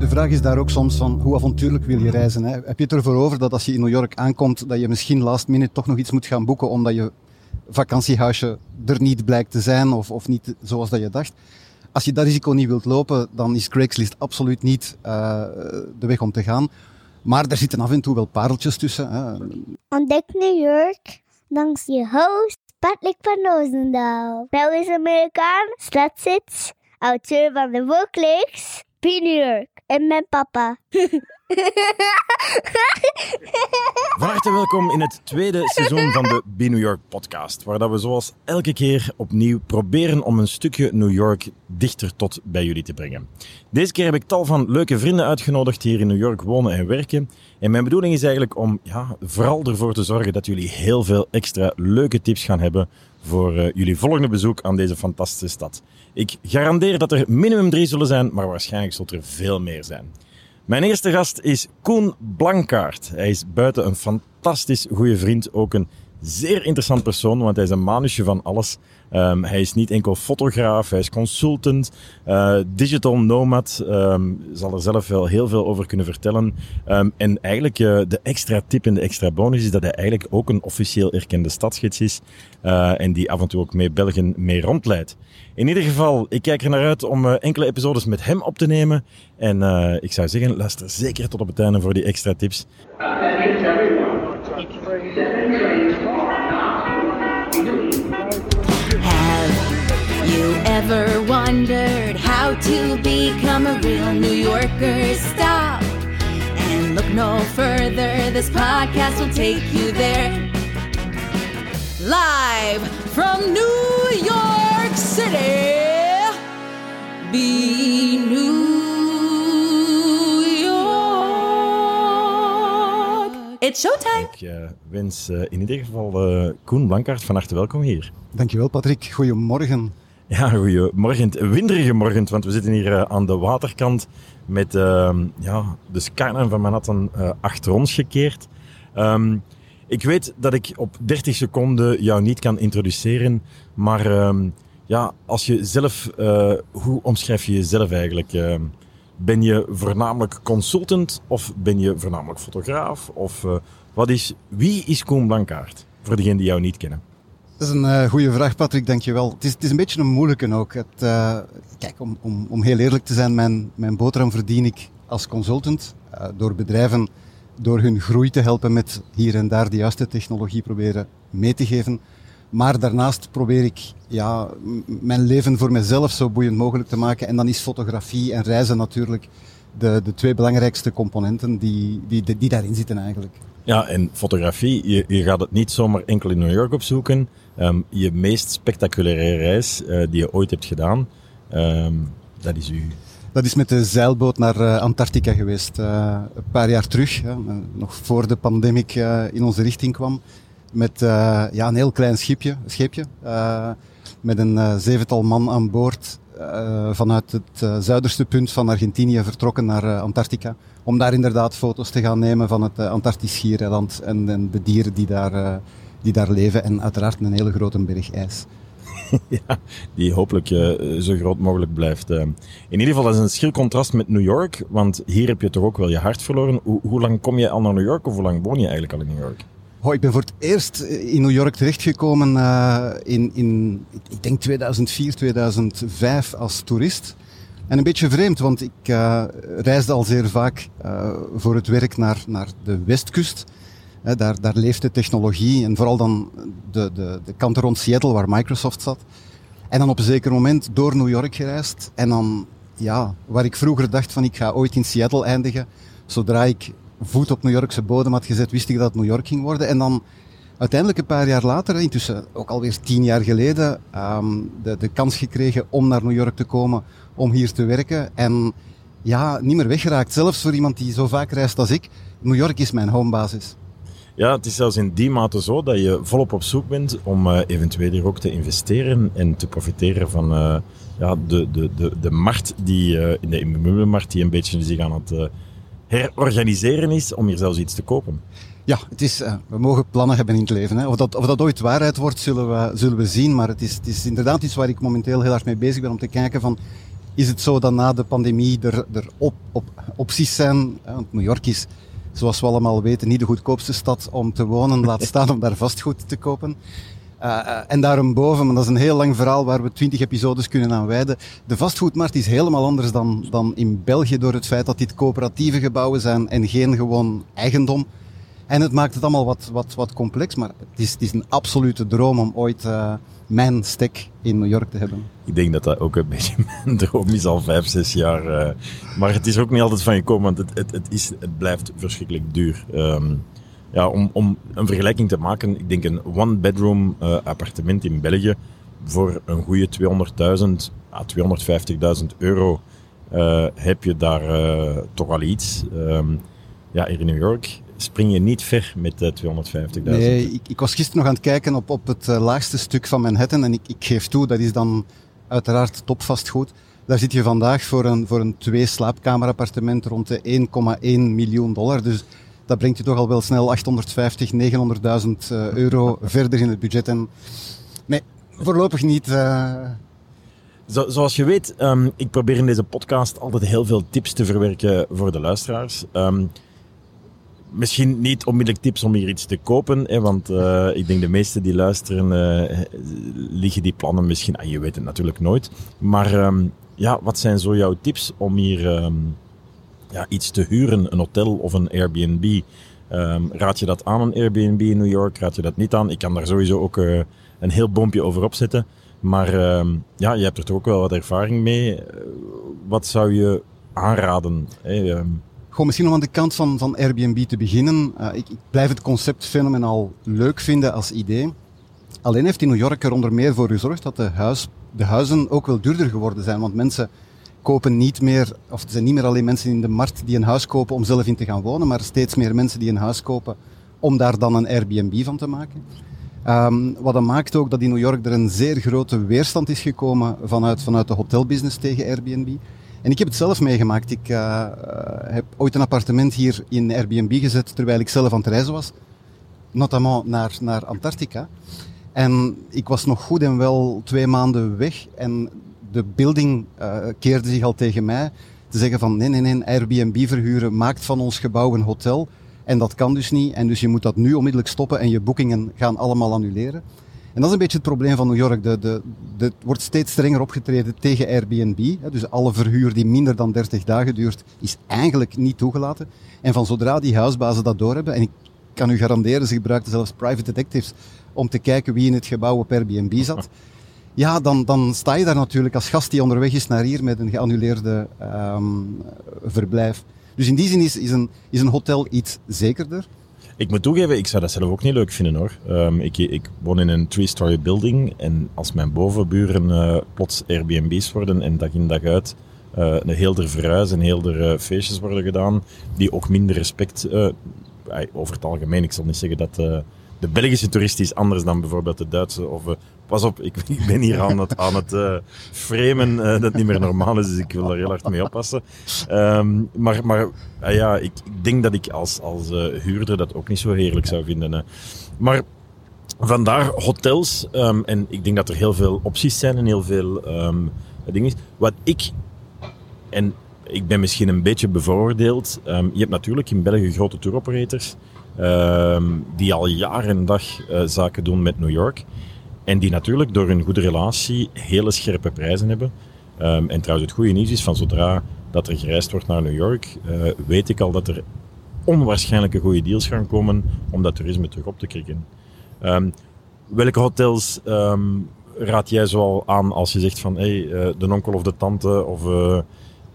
de vraag is daar ook soms van hoe avontuurlijk wil je reizen? Hè? Heb je het ervoor over dat als je in New York aankomt, dat je misschien last minute toch nog iets moet gaan boeken omdat je vakantiehuisje er niet blijkt te zijn of, of niet zoals dat je dacht? Als je dat risico niet wilt lopen, dan is Craigslist absoluut niet uh, de weg om te gaan. Maar er zitten af en toe wel pareltjes tussen. Hè. Ontdek New York langs je host Patrick van Roosendaal. Belgisch-Amerikaan, stadszits, auteur van de Wolkleeks, New York en mijn papa. Van harte welkom in het tweede seizoen van de Be New York podcast, waar dat we zoals elke keer opnieuw proberen om een stukje New York dichter tot bij jullie te brengen. Deze keer heb ik tal van leuke vrienden uitgenodigd die hier in New York wonen en werken. En mijn bedoeling is eigenlijk om ja, vooral ervoor te zorgen dat jullie heel veel extra leuke tips gaan hebben voor uh, jullie volgende bezoek aan deze fantastische stad. Ik garandeer dat er minimum drie zullen zijn, maar waarschijnlijk zullen er veel meer zijn. Mijn eerste gast is Koen Blankaart. Hij is buiten een fantastisch goede vriend, ook een zeer interessant persoon, want hij is een manusje van alles. Um, hij is niet enkel fotograaf, hij is consultant, uh, digital nomad, um, zal er zelf wel heel veel over kunnen vertellen. Um, en eigenlijk uh, de extra tip en de extra bonus is dat hij eigenlijk ook een officieel erkende stadsgids is uh, en die af en toe ook mee België mee rondleidt. In ieder geval, ik kijk er naar uit om enkele episodes met hem op te nemen. En ik zou zeggen, luister zeker tot op het einde voor die extra tips. Ever wondered how to become a real New Yorker? Stop and look no further. This podcast will take you there. Live from New York City, be New York. It's showtime. Ik uh, wens uh, in ieder geval uh, Koen Blankaert van harte welkom hier. Dankjewel Patrick, goedemorgen. Ja, goedemorgen. Winderige morgen, want we zitten hier uh, aan de waterkant met uh, ja, de skyline van Manhattan uh, achter ons gekeerd. Um, ik weet dat ik op 30 seconden jou niet kan introduceren, maar um, ja, als je zelf, uh, hoe omschrijf je jezelf eigenlijk? Ben je voornamelijk consultant of ben je voornamelijk fotograaf? Of wat is, wie is Koen Blankaart? Voor degenen die jou niet kennen. Dat is een uh, goede vraag, Patrick, dankjewel. Het is, het is een beetje een moeilijke ook. Het, uh, kijk, om, om, om heel eerlijk te zijn, mijn, mijn boterham verdien ik als consultant uh, door bedrijven door hun groei te helpen met hier en daar de juiste technologie proberen mee te geven. Maar daarnaast probeer ik ja, mijn leven voor mezelf zo boeiend mogelijk te maken. En dan is fotografie en reizen natuurlijk de, de twee belangrijkste componenten die, die, die daarin zitten eigenlijk. Ja, en fotografie, je, je gaat het niet zomaar enkel in New York opzoeken. Um, je meest spectaculaire reis uh, die je ooit hebt gedaan, um, dat is u. Dat is met de zeilboot naar uh, Antarctica geweest, uh, een paar jaar terug, nog voor de pandemic in onze richting kwam. Met ja, een heel klein schipje, scheepje, met een zevental man aan boord, vanuit het zuiderste punt van Argentinië vertrokken naar Antarctica. Om daar inderdaad foto's te gaan nemen van het Antarctisch schiereiland en, en de dieren die daar die daar leven. En uiteraard een hele grote berg ijs. ja, die hopelijk uh, zo groot mogelijk blijft. Uh. In ieder geval, dat is een schil contrast met New York, want hier heb je toch ook wel je hart verloren. Hoe, hoe lang kom je al naar New York of hoe lang woon je eigenlijk al in New York? Oh, ik ben voor het eerst in New York terechtgekomen uh, in, in, ik denk 2004, 2005 als toerist. En een beetje vreemd, want ik reisde al zeer vaak voor het werk naar, naar de westkust daar, daar leeft de technologie en vooral dan de, de, de kant rond Seattle waar Microsoft zat. En dan op een zeker moment door New York gereisd. En dan, ja, waar ik vroeger dacht van ik ga ooit in Seattle eindigen. Zodra ik voet op New Yorkse bodem had gezet, wist ik dat het New York ging worden. En dan uiteindelijk een paar jaar later, intussen ook alweer tien jaar geleden, um, de, de kans gekregen om naar New York te komen, om hier te werken. En ja, niet meer weggeraakt. Zelfs voor iemand die zo vaak reist als ik. New York is mijn homebasis. Ja, het is zelfs in die mate zo dat je volop op zoek bent om uh, eventueel hier ook te investeren en te profiteren van uh, ja, de, de, de, de markt die uh, in de immobilienmarkt die een beetje zich aan het herorganiseren is om hier zelfs iets te kopen. Ja, het is, we mogen plannen hebben in het leven. Hè. Of, dat, of dat ooit waarheid wordt, zullen we, zullen we zien. Maar het is, het is inderdaad iets waar ik momenteel heel hard mee bezig ben om te kijken van is het zo dat na de pandemie er, er op, op, opties zijn. Want New York is, zoals we allemaal weten, niet de goedkoopste stad om te wonen, laat staan om daar vastgoed te kopen. Uh, en daarboven, maar dat is een heel lang verhaal waar we twintig episodes kunnen aan wijden. De vastgoedmarkt is helemaal anders dan, dan in België door het feit dat dit coöperatieve gebouwen zijn en geen gewoon eigendom. En het maakt het allemaal wat, wat, wat complex, maar het is, het is een absolute droom om ooit uh, mijn stek in New York te hebben. Ik denk dat dat ook een beetje mijn droom is al vijf, zes jaar. Maar het is ook niet altijd van gekomen, want het, het, het, is, het blijft verschrikkelijk duur. Um, ja, om, om een vergelijking te maken, ik denk een one-bedroom uh, appartement in België voor een goede 200.000 à 250.000 euro uh, heb je daar uh, toch al iets. Um, ja, hier in New York spring je niet ver met 250.000. Nee, ik, ik, was gisteren nog aan het kijken op, op het laagste stuk van Manhattan en ik, ik geef toe, dat is dan uiteraard topvastgoed. Daar zit je vandaag voor een, voor een twee slaapkamer appartement rond de 1,1 miljoen dollar. Dus dat brengt je toch al wel snel 850, 900.000 uh, euro verder in het budget. En nee, voorlopig niet. Zo, zoals je weet, um, ik probeer in deze podcast altijd heel veel tips te verwerken voor de luisteraars. Um, misschien niet onmiddellijk tips om hier iets te kopen, hè, want uh, ik denk de meesten die luisteren, liggen die plannen misschien, ah, je weet het natuurlijk nooit. Maar um, ja, wat zijn zo jouw tips om hier ja, iets te huren, een hotel of een Airbnb? Um, raad je dat aan, een Airbnb in New York? Raad je dat niet aan? Ik kan daar sowieso ook uh, een heel boompje over opzetten. Maar ja, je hebt er toch ook wel wat ervaring mee. wat zou je aanraden? Hè? Gewoon misschien om aan de kant van, van Airbnb te beginnen. Uh, ik, ik, blijf het concept fenomenaal leuk vinden als idee. Alleen heeft in New York er onder meer voor gezorgd dat de, huis, de huizen ook wel duurder geworden zijn. Want mensen kopen niet meer, of er zijn niet meer alleen mensen in de markt die een huis kopen om zelf in te gaan wonen, maar steeds meer mensen die een huis kopen om daar dan een Airbnb van te maken. Um, wat dan maakt ook dat in New York er een zeer grote weerstand is gekomen vanuit, vanuit de hotelbusiness tegen Airbnb. En ik heb het zelf meegemaakt. Ik uh, heb ooit een appartement hier in Airbnb gezet terwijl ik zelf aan het reizen was. Notamment naar, naar Antarctica. En ik was nog goed en wel twee maanden weg. En de building uh, keerde zich al tegen mij te zeggen van nee, nee, nee, Airbnb verhuren maakt van ons gebouw een hotel. En dat kan dus niet. En dus je moet dat nu onmiddellijk stoppen en je boekingen gaan allemaal annuleren. En dat is een beetje het probleem van New York. De, de, de, wordt steeds strenger opgetreden tegen Airbnb. Dus alle verhuur die minder dan 30 dagen duurt, is eigenlijk niet toegelaten. En van zodra die huisbazen dat doorhebben, en ik kan u garanderen, ze gebruikten zelfs private detectives om te kijken wie in het gebouw op Airbnb zat. Ja, dan, dan sta je daar natuurlijk als gast die onderweg is naar hier met een geannuleerde um, verblijf. Dus in die zin is, is, een, is een hotel iets zekerder. Ik moet toegeven, ik zou dat zelf ook niet leuk vinden hoor. Um, ik, ik, woon in een three-story building en als mijn bovenburen uh, plots Airbnb's worden en dag in dag uit uh, een heel der verhuis en heel der uh, feestjes worden gedaan, die ook minder respect, over het algemeen, ik zal niet zeggen dat de Belgische toerist is anders dan bijvoorbeeld de Duitse of pas op, ik, ik, ben hier aan het, aan het uh, framen uh, dat niet meer normaal is, dus ik wil er heel hard mee oppassen. Um, maar maar uh, ja, ik, ik, denk dat ik als, als huurder dat ook niet zo heerlijk zou vinden. Maar vandaar hotels, um, en ik denk dat er heel veel opties zijn en heel veel um, dingen. Wat ik, en ik ben misschien een beetje bevoordeeld, je hebt natuurlijk in België grote touroperators. die al jaren en dag zaken doen met New York. En die natuurlijk door hun goede relatie hele scherpe prijzen hebben. Um, en trouwens, het goede nieuws is van zodra dat er gereisd wordt naar New York, uh, weet ik al dat er onwaarschijnlijke goede deals gaan komen om dat toerisme terug op te krikken. Um, welke hotels um, raad jij zo aan als je zegt van hey, uh, de onkel of de tante of uh,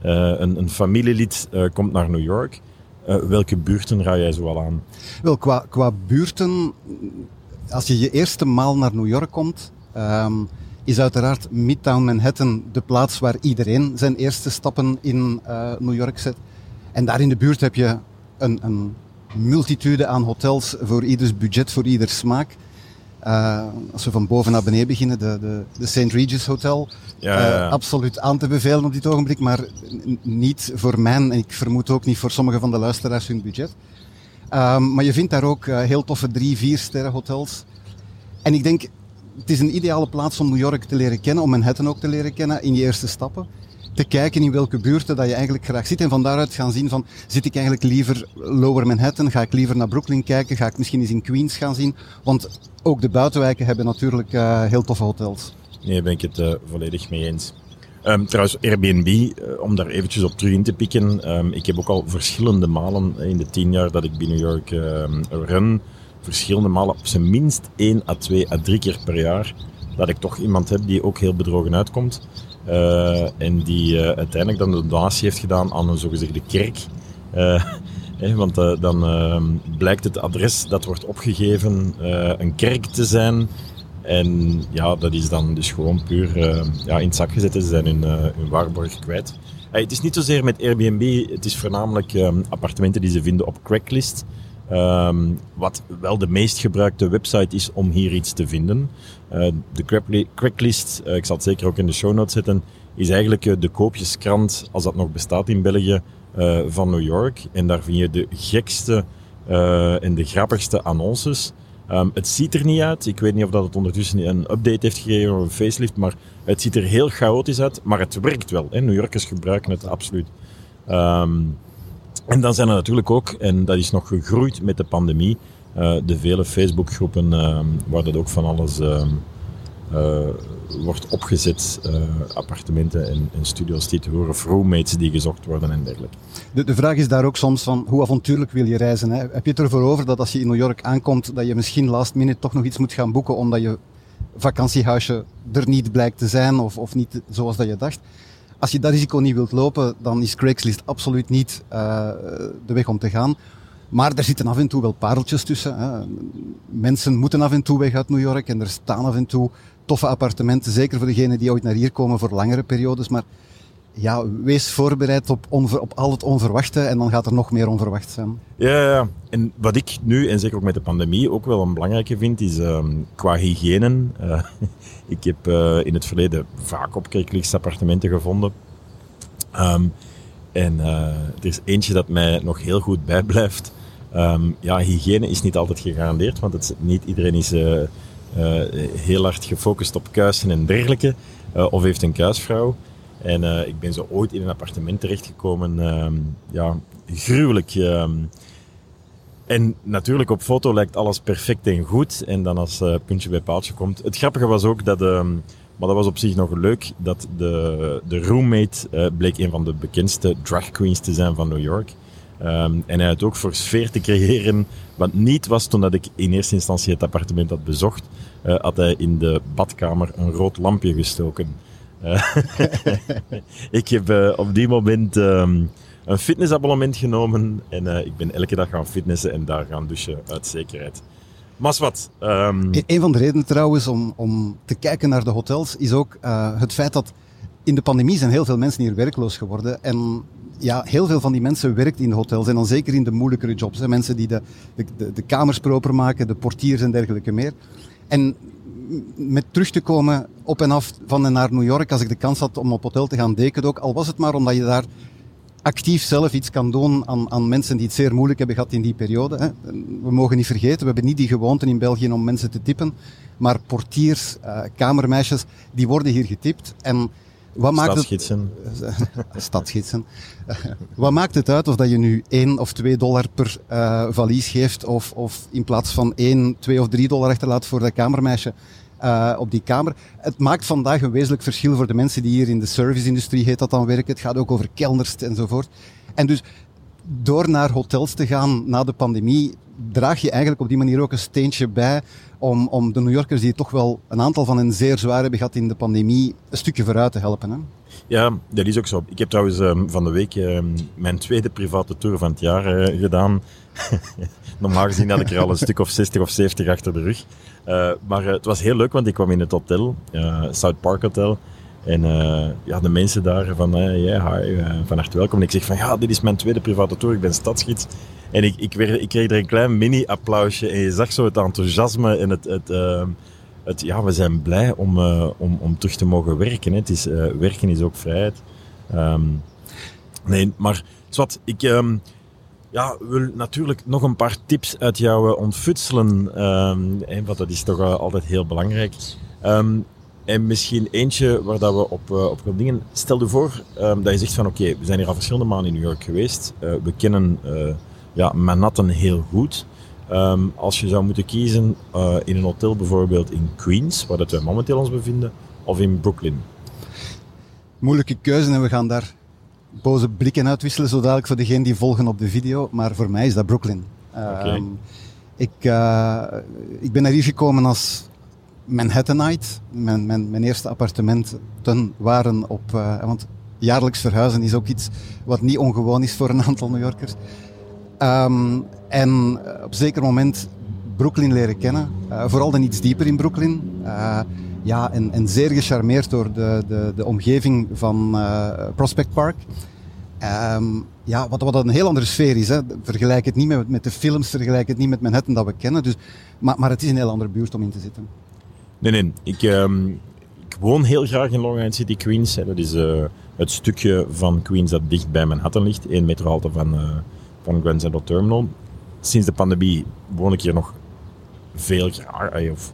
een, een, familielid komt naar New York? welke buurten raad jij zo al aan? Wel, qua, qua buurten als je je eerste maal naar New York komt, um, is uiteraard Midtown Manhattan de plaats waar iedereen zijn eerste stappen in uh, New York zet. En daar in de buurt heb je een, een multitude aan hotels voor ieders budget, voor ieder smaak. Uh, als we van boven naar beneden beginnen, de, de, de St. Regis Hotel. Ja, ja, ja. Uh, absoluut aan te bevelen op dit ogenblik, maar niet voor mij en ik vermoed ook niet voor sommige van de luisteraars hun budget. Um, maar je vindt daar ook uh, heel toffe drie, vier sterren hotels. En ik denk, het is een ideale plaats om New York te leren kennen, om Manhattan ook te leren kennen in je eerste stappen. te kijken in welke buurten dat je eigenlijk graag zit. En van daaruit gaan zien van, zit ik eigenlijk liever Lower Manhattan? Ga ik liever naar Brooklyn kijken? Ga ik misschien eens in Queens gaan zien? Want ook de buitenwijken hebben natuurlijk uh, heel toffe hotels. Nee, ben ik het uh, volledig mee eens. Um, trouwens, Airbnb, uh, om daar eventjes op terug in te pikken. Um, ik heb ook al verschillende malen in de tien jaar dat ik bij New York um, run, verschillende malen op zijn minst één à twee à drie keer per jaar, dat ik toch iemand heb die ook heel bedrogen uitkomt. Uh, en die uiteindelijk dan de donatie heeft gedaan aan een zogezegde kerk. Want dan blijkt het adres dat wordt opgegeven een kerk te zijn. En ja, dat is dan dus gewoon puur ja, in het zak gezet. Ze zijn hun, hun waarborg kwijt. het is niet zozeer met Airbnb, het is voornamelijk appartementen die ze vinden op Craigslist. Um, wat wel de meest gebruikte website is om hier iets te vinden. Uh, de Craigslist, uh, ik zal het zeker ook in de show notes zetten, is eigenlijk uh, de koopjeskrant, als dat nog bestaat in België, van New York. En daar vind je de gekste en de grappigste annonces. Um, het ziet er niet uit. Ik weet niet of dat het ondertussen een update heeft gegeven of een facelift, maar het ziet er heel chaotisch uit. Maar het werkt wel. Hè. New Yorkers gebruiken het absoluut. Um, en dan zijn er natuurlijk ook, en dat is nog gegroeid met de pandemie, uh, de vele Facebookgroepen uh, waar dat ook van alles wordt opgezet. appartementen en, en, studio's die te horen, roommates die gezocht worden en dergelijke. De, de vraag is daar ook soms van, hoe avontuurlijk wil je reizen? Hè? Heb je het ervoor over dat als je in New York aankomt, dat je misschien last minute toch nog iets moet gaan boeken omdat je vakantiehuisje er niet blijkt te zijn of, of niet zoals dat je dacht? Als je dat risico niet wilt lopen, dan is Craigslist absoluut niet uh, de weg om te gaan. Maar er zitten af en toe wel pareltjes tussen. Hè. Mensen moeten af en toe weg uit New York en er staan af en toe toffe appartementen. Zeker voor degenen die ooit naar hier komen voor langere periodes. Maar ja, wees voorbereid op, op al het onverwachte en dan gaat er nog meer onverwacht zijn. Ja, ja, en wat ik nu, en zeker ook met de pandemie, ook wel een belangrijke vind, is uh, qua hygiëne. Uh, ik heb uh, in het verleden vaak op appartementen gevonden. Um, en er is eentje dat mij nog heel goed bijblijft. Um, ja, hygiëne is niet altijd gegarandeerd, want het, niet iedereen is heel hard gefocust op kuisen en dergelijke, of heeft een kuisvrouw. En uh, ik ben zo ooit in een appartement terechtgekomen. Uh, ja, gruwelijk. Uh, en natuurlijk, op foto lijkt alles perfect en goed. En dan als uh, puntje bij paaltje komt. Het grappige was ook dat, ehm, maar dat was op zich nog leuk, dat de, de roommate bleek een van de bekendste drag queens te zijn van New York. Um, en hij had ook voor sfeer te creëren, wat niet was toen dat ik in eerste instantie het appartement had bezocht, uh, had hij in de badkamer een rood lampje gestoken. Eh, ik heb uh, op die moment um, een fitnessabonnement genomen en ik ben elke dag gaan fitnessen en daar gaan douchen uit zekerheid. Maar wat. Um... Een van de redenen trouwens om, om te kijken naar de hotels is ook het feit dat in de pandemie zijn heel veel mensen hier werkloos geworden. En ja, heel veel van die mensen werkt in hotels en dan zeker in de moeilijkere jobs. Hè. Mensen die de, de, de kamers proper maken, de portiers en dergelijke meer. En met terug te komen op en af van en naar New York, als ik de kans had om op hotel te gaan dekenen ook, al was het maar omdat je daar actief zelf iets kan doen aan, aan mensen die het zeer moeilijk hebben gehad in die periode. Hè. We mogen niet vergeten, we hebben niet die gewoonte in België om mensen te tippen, maar portiers, uh, kamermeisjes, die worden hier getipt. En wat maakt Stadsgidsen. Het, stadsgidsen. wat maakt het uit of dat je nu 1 of 2 dollar per uh, valies geeft of, of in plaats van 1, 2 of 3 dollar achterlaat voor dat kamermeisje uh, op die kamer. Het maakt vandaag een wezenlijk verschil voor de mensen die hier in de service-industrie heet dat dan werken. Het gaat ook over kelners enzovoort. En dus door naar hotels te gaan na de pandemie, draag je eigenlijk op die manier ook een steentje bij om, om de New Yorkers die toch wel een aantal van hen zeer zwaar hebben gehad in de pandemie, een stukje vooruit te helpen. Hè? Ja, dat is ook zo. Ik heb trouwens um, van de week um, mijn tweede private tour van het jaar uh, gedaan. Normaal gezien had ik er al een stuk of 60 of 70 achter de rug. Uh, maar uh, het was heel leuk, want ik kwam in het hotel, South Park Hotel. En ja, de mensen daar van, hi, van harte welkom. En ik zeg van, ja, dit is mijn tweede private tour, ik ben stadsgids. En ik, ik, werd, ik kreeg er een klein mini-applausje en je zag zo het enthousiasme en het... het ehm, het, ja, we zijn blij om, uh, om, om terug te mogen werken. Hè. Het is, uh, werken is ook vrijheid. Um, nee, maar wat, ik um, ja, wil natuurlijk nog een paar tips uit jou ontfutselen. Um, want dat is toch altijd heel belangrijk. en misschien eentje waar dat we op, op dingen. Stel je voor dat je zegt van oké, we zijn hier al verschillende maanden in New York geweest. We kennen ja, Manhattan heel goed. Um, als je zou moeten kiezen in een hotel bijvoorbeeld in Queens, waar dat wij momenteel ons bevinden, of in Brooklyn? Moeilijke keuze en we gaan daar boze blikken uitwisselen, zo dadelijk voor degenen die volgen op de video. Maar voor mij is dat Brooklyn. Okay. Um, ik, ik ben hier gekomen als Manhattanite. Mijn, mijn, mijn eerste appartementen waren op... Uh, want jaarlijks verhuizen is ook iets wat niet ongewoon is voor een aantal New Yorkers. Um, en op een zeker moment Brooklyn leren kennen. Uh, vooral dan iets dieper in Brooklyn. Uh, ja, en, en zeer gecharmeerd door de, de, de omgeving van Prospect Park. Um, ja, wat, wat een heel andere sfeer is. Hè. Vergelijk het niet met, met de films, vergelijk het niet met Manhattan dat we kennen. Dus, maar, maar het is een heel andere buurt om in te zitten. Nee, nee. Ik, um, ik woon heel graag in Long Island City, Queens. Hè. Dat is het stukje van Queens dat dicht bij Manhattan ligt. één meterhalte van, van Grand Terminal. Sinds de pandemie woon ik hier nog veel graag. Of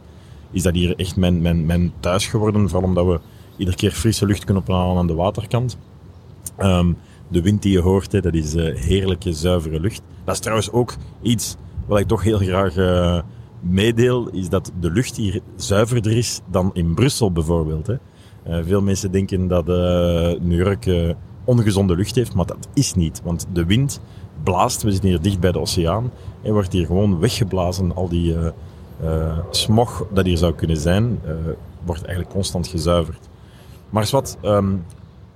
is dat hier echt mijn, mijn, mijn thuis geworden. Vooral omdat we iedere keer frisse lucht kunnen ophalen aan de waterkant. Um, de wind die je hoort, hè, dat is uh, heerlijke, zuivere lucht. Dat is trouwens ook iets wat ik toch heel graag meedeel, is dat de lucht hier zuiverder is dan in Brussel bijvoorbeeld. Hè. Uh, veel mensen denken dat New York ongezonde lucht heeft, maar dat is niet. Want de wind blaast, we zitten hier dicht bij de oceaan, en wordt hier gewoon weggeblazen. Al die smog dat hier zou kunnen zijn, wordt eigenlijk constant gezuiverd. Maar wat, um,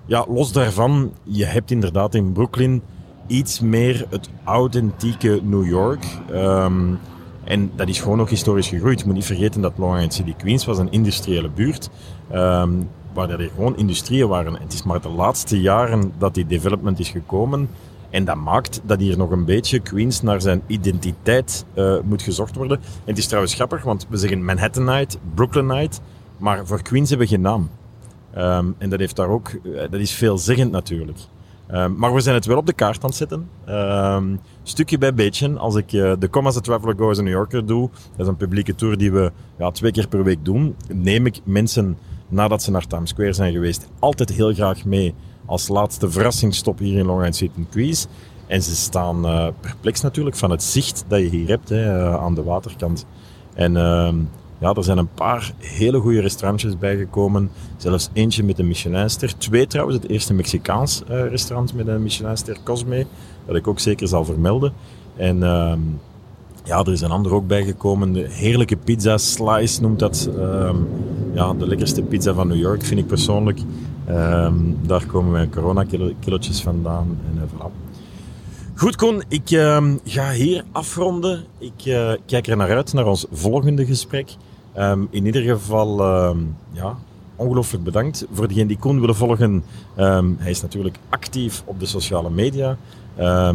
ja, los daarvan, je hebt inderdaad in Brooklyn iets meer het authentieke New York. Um, en dat is gewoon ook historisch gegroeid. Je moet niet vergeten dat Long Island City Queens was een industriële buurt. Um, waar er gewoon industrieën waren. Het is maar de laatste jaren dat die development is gekomen. En dat maakt dat hier nog een beetje Queens naar zijn identiteit uh, moet gezocht worden. En het is trouwens grappig, want we zeggen Manhattanite, Brooklynite. Maar voor Queens hebben we geen naam. Um, en dat, heeft daar ook, uh, dat is veelzeggend natuurlijk. Um, maar we zijn het wel op de kaart aan het zetten. Um, stukje bij beetje. Als ik uh, de Come as a Traveler Go as a New Yorker doe, dat is een publieke tour die we ja, twee keer per week doen, neem ik mensen nadat ze naar Times Square zijn geweest altijd heel graag mee als laatste verrassingsstop hier in Long Island City Queens. En ze staan uh, perplex natuurlijk van het zicht dat je hier hebt hè, uh, aan de waterkant. En uh, ja, er zijn een paar hele goede restaurantjes bijgekomen. Zelfs eentje met een Michelinster. Twee trouwens, het eerste Mexicaans uh, restaurant met een Michelinster Cosme. Dat ik ook zeker zal vermelden. En uh, ja, er is een ander ook bijgekomen. De heerlijke pizza, Slice noemt dat. Uh, ja, de lekkerste pizza van New York, vind ik persoonlijk. Ehm, daar komen mijn corona-kilotjes vandaan. En uh, voilà. Goed, Koen, ik uh, ga hier afronden. Ik uh, kijk er naar uit, naar ons volgende gesprek. Um, in ieder geval, ja, ongelooflijk bedankt. Voor degenen die Koen willen volgen, um, hij is natuurlijk actief op de sociale media.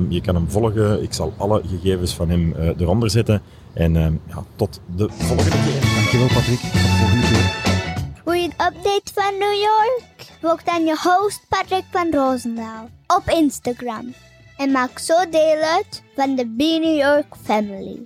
je kan hem volgen. Ik zal alle gegevens van hem uh, eronder zetten. En ja, tot de volgende keer. Dankjewel, Patrick. Tot de volgende keer. Wil je een update van New York? Volg dan je host Patrick van Roosendaal op Instagram. en maak zo deel uit van de Be New York family.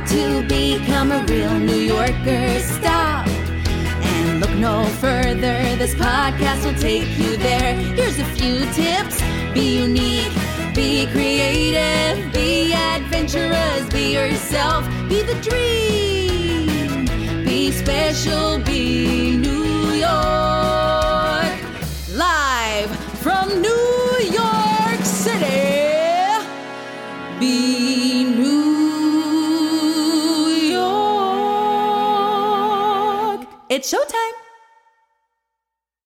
To become a real New Yorker? Stop and look no further. This podcast will take you there. Here's a few tips be unique, be creative, be adventurous, be yourself, be the dream, be special, be New York. Live from New York City. It's showtime.